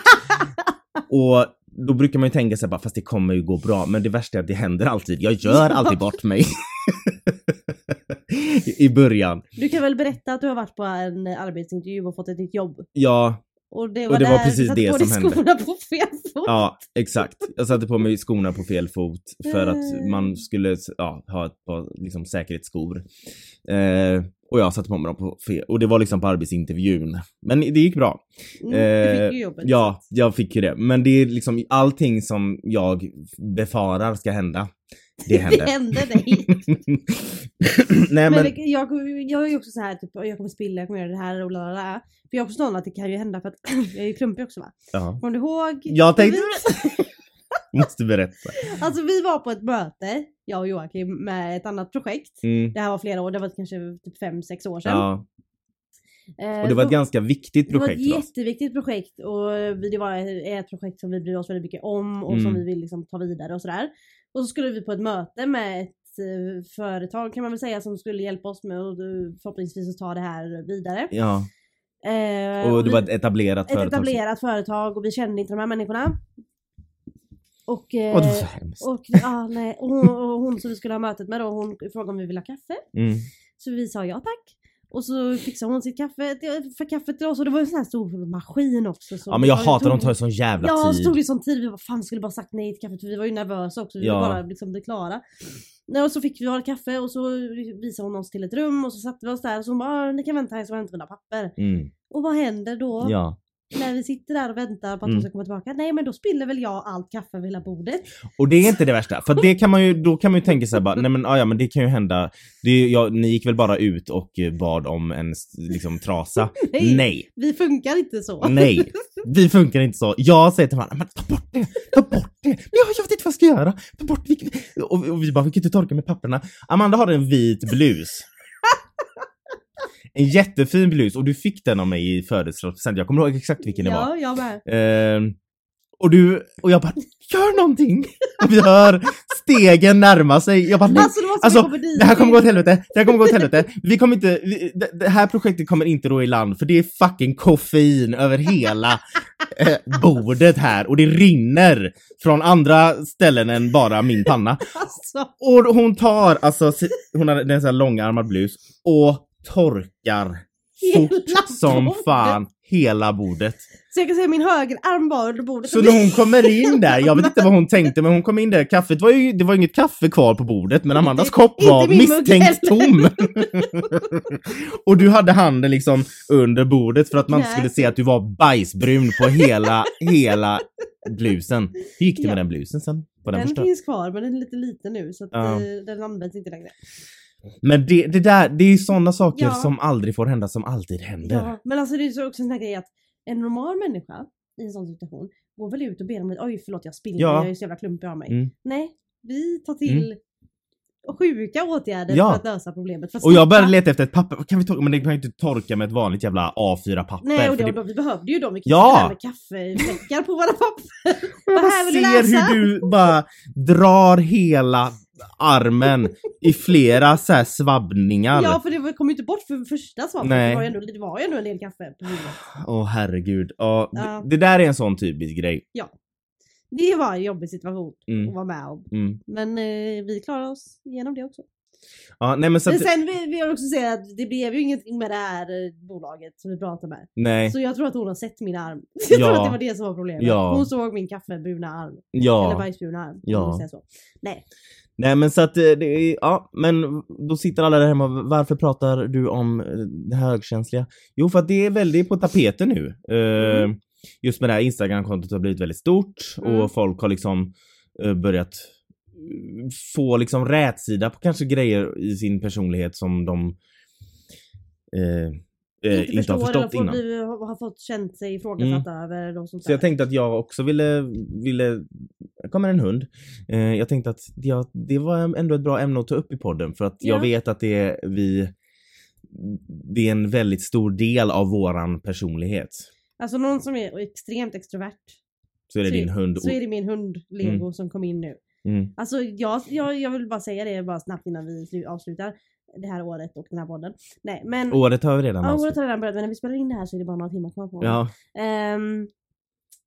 Och då brukar man ju tänka sig bara, fast det kommer ju gå bra. Men det värsta är att det händer alltid. Jag gör alltid bort mig. <laughs> I början. Du kan väl berätta att du har varit på en arbetsintervju och fått ett nytt jobb? Ja, Och det Och det var precis satte det på som hände. skorna på fel fot. Ja, exakt. Jag satte på mig skorna på fel fot för att Mm. man skulle ja, ha ett par liksom, säkerhetsskor. Eh, och jag satte på mig dem på fel. Och det var liksom på arbetsintervjun. Men det gick bra. Mm, du Eh, fick ju jobbet. Ja, jag fick ju det. Men det är liksom allting som jag befarar ska hända. <laughs> Det händer. det hände dig. <laughs> Nej Men, men, jag, jag är ju också så här typ, jag kommer spilla, jag kommer göra det här och la la la. För jag har sån att det kan ju hända för att <clears throat> jag är ju klumpig också va. ja. Kommer du ihåg? Jag tänkte- Vi, <laughs> Måste berätta. alltså vi var på ett möte, jag och Joakim, med ett annat projekt. Mm. Det här var flera år, det var kanske typ fem sex år sedan. Ja. Eh, Och det var ett ganska viktigt det var projekt ett jätteviktigt projekt och det var ett projekt som vi bryr oss väldigt mycket om och som Mm. vi vill liksom ta vidare och sådär. Och så skulle vi på ett möte med ett eh, företag kan man väl säga som skulle hjälpa oss med att eh, förhoppningsvis ta det här vidare. Ja. Eh, Och det vi- var ett etablerat ett företag. som- etablerat företag och vi kände inte de här människorna. Och, eh, Och det var så hemskt. och, ja, nej, och, hon, och hon som vi skulle ha mötet med då, hon frågade om vi ville ha kaffe. Mm. Så vi sa ja tack. Och så fixade hon sitt kaffe för kaffet till oss och det var en sån här stor maskin också. Så Ja men jag hatar de tar ju sån jävla Ja, så tid. tog det sån tid. Vi bara fan skulle bara sagt nej till kaffet för vi var ju nervösa också. Vi Ja. ville bara liksom bli klara. Nej, och så fick vi våra kaffe och så visade hon oss till ett rum och så satte vi oss där och så hon bara "Ah, ni kan vänta här så jag inte mina papper. Mm. Och vad händer då? Ja. När vi sitter där och väntar på att Mm. ska komma tillbaka. Nej men då spiller väl jag allt kaffe över hela bordet. Och det är inte det värsta. För det kan man ju, då kan man ju tänka sig bara, nej men ah, ja men det kan ju hända. Det, ja, ni gick väl bara ut och eh, bad om en liksom trasa? <laughs> Nej. Nej. Vi funkar inte så. Nej. Vi funkar inte så. Jag säger till varandra, men ta bort det, ta bort det. Jag, jag vet inte vad jag ska göra. Ta bort det. Och, och vi bara, vi kan inte torka med papperna. Amanda har en vit blus. En jättefin blus och du fick den av mig i födelsedagspresent. Jag kommer ihåg exakt vilken det var. Ja, jag med. Ehm, och du, och jag bara, gör någonting! Och vi hör stegen närma sig. Jag bara, nej, Alltså det alltså, det här kommer gå åt helvete, det här kommer gå åt helvete. Vi kommer inte, vi, det, det här projektet kommer inte ro i land för det är fucking koffein över hela eh, bordet här och det rinner från andra ställen än bara min panna. Alltså, Och hon tar, alltså, hon har en sån här långärmad blus och torkar Hela fort som bordet. fan hela bordet. så jag kan säga min högerarm var under bordet. Så när hon kommer in där, jag vet inte vad hon tänkte men hon kom in där, kaffet var ju, det var inget kaffe kvar på bordet men Amandas kopp var misstänkt tom. <laughs> och du hade handen liksom under bordet för att man Nej. skulle se att du var bajsbrun på hela, hela blusen. Hur gick det med Ja. den blusen sen? Var den Den finns kvar men den är lite liten nu så att Ja. eh, den används inte längre. Men det, det där, det är sådana saker Ja. som aldrig får hända som alltid händer. Ja, men alltså det är så också en sån här grej att en normal människa i en sån situation går väl ut och ber om oj förlåt jag spiller, Ja. jag är så jävla klumpig av mig. Mm. Nej, vi tar till sjuka åtgärder Ja. för att lösa problemet. För Och jag började leta efter ett papper, kan vi torka? Men det kan ju inte torka med ett vanligt jävla A4-papper. Nej och det, det- vi behövde ju dem, vi Ja. ja. med kaffefläckar på våra papper. Vad här vill du ser läsa? hur du bara drar hela armen i flera så här svabbningar. Ja för det kom ju inte bort för första. Nej. Det var, ju ändå, det var ju ändå en del kaffe på bordet. Åh herregud. Ja, Ja. Det, där är en sån typisk grej. Det var en jobbig situation Mm. att vara med om. Mm. Men eh, vi klarade oss igenom det också. Ja, nej men så Men sen vi, vi har också sett att det blev ju ingenting med det här eh, bolaget som vi pratade med. nej. Så jag tror att hon har sett min arm. <laughs> Jag Ja. tror att det var det som var problemet. Ja. Hon såg min kaffebruna arm. Eller Ja. bajsbruna arm. Ja. Så. Nej. Nej men så att eh, det ja men då sitter alla där hemma, varför pratar du om eh, det högkänsliga? Jo för att det är väldigt på tapeten nu. Eh, Mm. Just med det här Instagram-kontot har blivit väldigt stort Mm. och folk har liksom eh, börjat få liksom rätsida på kanske grejer i sin personlighet som de eh, inte, inte har förstått innan. bli, har, har fått känt sig ifrågasatt över och sånt Så jag tänkte att jag också ville, ville kommer en hund. Eh, jag tänkte att det, det var ändå ett bra ämne att ta upp i podden för att jag Ja. vet att det är vi det är en väldigt stor del av våran personlighet. Alltså någon som är extremt extrovert. Så är det så, din hund. Så är det min hund Lego som kom in nu. Mm. Alltså jag, jag, jag vill bara säga det bara snabbt innan vi slu- avslutar det här året och den här podden. Nej men... Året har vi redan ja, året har redan börjat men när vi spelar in det här så är det bara några timmar kvar på Ja, Ehm,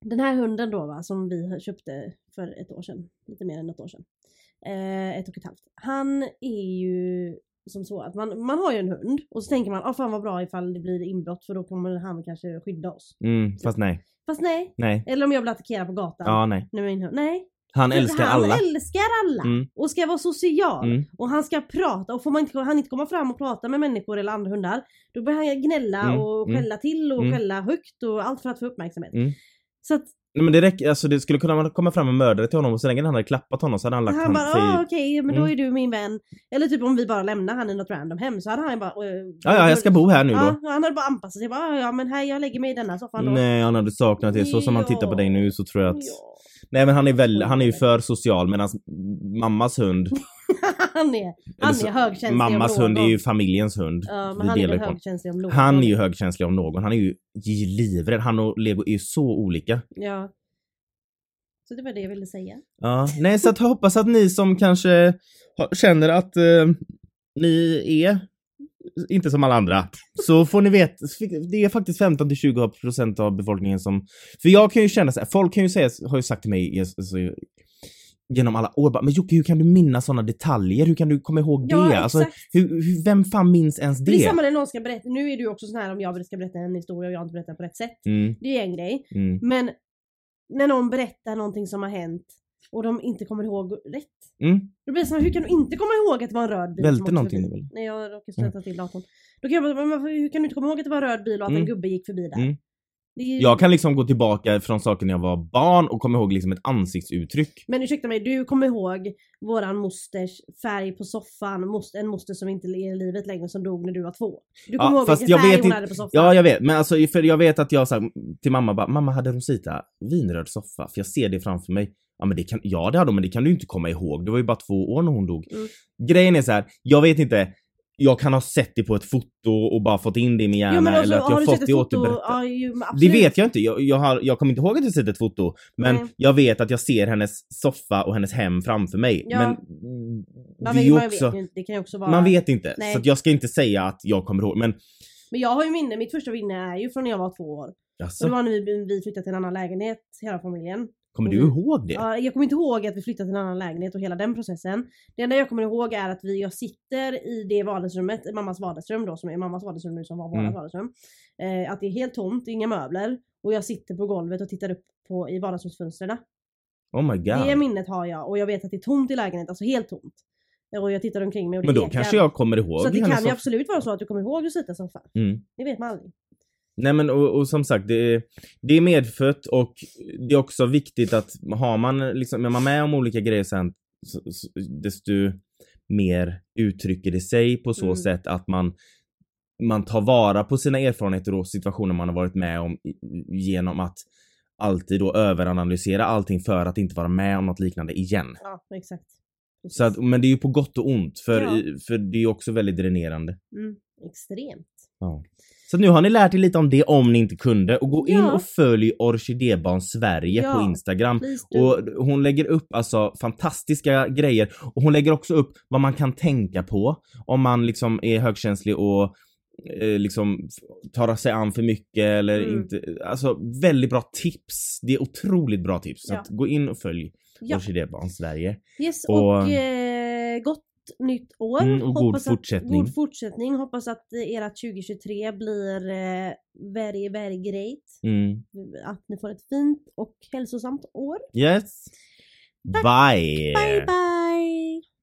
Den här hunden då va, som vi köpte för ett år sedan. Lite mer än ett år sedan. Eh, ett och ett halvt. Han är ju som så att man, man har ju en hund och så tänker man, ah fan vad bra ifall det blir inbrott för då kommer han kanske skydda oss. mm, fast nej. Fast nej. Nej. Eller om jag blir attackerad på gatan. Ja, nej. med min hund. Nej. Han älskar han alla. älskar alla Mm. och ska vara social. Mm. Och han ska prata och får man inte, han inte komma fram och prata med människor eller andra hundar då börjar han gnälla Mm, och mm, skälla till och mm. skälla högt och allt för att få uppmärksamhet. Mm. Så att Nej, men det räcker, alltså det skulle kunna komma fram en mördare till honom och så länge han hade klappat honom så hade han lagt han han bara sig... ah, okej men då Mm. är du min vän. Eller typ om vi bara lämnar han i något random hem så hade han bara eh, Ja, ja, jag ska bo här nu då. Ja, han hade bara anpassat sig. Bara, "Ah, ja men här jag lägger mig i denna soffan då. Nej, han hade saknat det. Så som han tittar på dig nu så tror jag att... Ja. Nej men han är väl, han är ju för social medan mammas hund, <laughs> han är, han är högkänslig om mammas hund är någon. ju familjens hund. Ja men han är väl högkänslig om någon. Han är ju högkänslig om någon. Han är ju livrädd. Han och Lego är ju så olika. Ja. Så det var det jag ville säga. Ja, nej så att jag hoppas att ni som kanske känner att eh, ni är inte som alla andra, så får ni veta, det är faktiskt 15 till 20 procent av befolkningen som, för jag kan ju känna så här, folk kan ju säga, har ju sagt till mig alltså, genom alla år bara, men Jocke hur kan du minnas sådana detaljer? Hur kan du komma ihåg det? Ja, alltså, exakt. hur, hur, vem fan minns ens Det är det? samma när någon ska berätta, nu är du också sån här om jag ska berätta en historia och jag inte berättar på rätt sätt. Mm, Det är en grej. mm, Men när någon berättar någonting som har hänt och de inte kommer ihåg rätt. mm. Då blir det så här, hur kan du inte komma ihåg att det var en röd bil Välte någonting nu, eller? Nej jag råkade stöta till datorn. Då kan jag bara, men hur kan du inte komma ihåg att det var en röd bil och att Mm. en gubbe gick förbi där? Mm. Är, Jag kan liksom gå tillbaka från saker när jag var barn och komma ihåg liksom ett ansiktsuttryck. Men ursäkta mig, du kommer ihåg våran mosters färg på soffan, en moster som inte är i livet längre som dog när du var två. Du kommer Ja, ihåg vilken jag färg hon inte- hade på soffan? Ja, jag vet. Men alltså, för jag vet att jag sa till mamma bara, mamma hade Rosita vinröd soffa? För jag ser det framför mig. Ja, men det kan, ja det hade hon, men det kan du inte komma ihåg. Det var ju bara två år när hon dog. Mm. Grejen är så här, jag vet inte. Jag kan ha sett det på ett foto och bara fått in det i min hjärna Jo, men alltså, eller att jag har fått det återberättat. Ja, men Det vet jag inte. Jag, jag, har, jag kommer inte ihåg att jag sett ett foto. Men Nej. jag vet att jag ser hennes soffa och hennes hem framför mig. Ja. Men Man, det ju man också... vet ju inte, det kan ju också vara... Man vet inte. Nej. Så jag ska inte säga att jag kommer ihåg. Men Men jag har ju minne, mitt första minne är ju från när jag var två år. Alltså, det var när vi, vi flyttade till en annan lägenhet, hela familjen. Kommer du vi- ihåg det? Ja, jag kommer inte ihåg att vi flyttade till en annan lägenhet och hela den processen. Det enda jag kommer ihåg är att vi, jag sitter i det vardagsrummet, mammas vardagsrum då, som är mammas vardagsrum nu som var vårat Mm. vardagsrum. Eh, att det är helt tomt, inga möbler. Och jag sitter på golvet och tittar upp på, i vardagsrumsfönstren. Oh my god. Det minnet har jag och jag vet att det är tomt i lägenheten, alltså helt tomt. Och jag tittar omkring mig och det Men då ekar. kanske jag kommer ihåg Så det kan ju absolut vara så att du kommer ihåg Rositas soffa. Mm. Det vet man aldrig. Nej men och, och som sagt, det är, det är medfött och det är också viktigt att har man liksom, är man med om olika grejer sen, så, så, desto mer uttrycker det sig på så Mm. sätt att man man tar vara på sina erfarenheter och situationer man har varit med om genom att alltid då överanalysera allting för att inte vara med om något liknande igen. Ja, exakt. Precis. Så att, men det är ju på gott och ont för, Ja. för det är ju också väldigt dränerande. Mm, extremt. Ja. Så nu har ni lärt er lite om det om ni inte kunde och gå in Ja. och följ Orkidébarn Sverige Ja. på Instagram. Och hon lägger upp alltså fantastiska grejer och hon lägger också upp vad man kan tänka på om man liksom är högkänslig och eh, liksom tar sig an för mycket eller Mm. inte. Alltså väldigt bra tips. Det är otroligt bra tips. Så Ja. att gå in och följ Ja. Orkidébarn Sverige. Yes, och, Och- eh, gott nytt år. Mm, och god Hoppas fortsättning. Att, god fortsättning. Hoppas att eh, ert 2023 blir eh, very, very great. Mm. Att ni får ett fint och hälsosamt år. Yes. Tack. Bye. Bye, bye!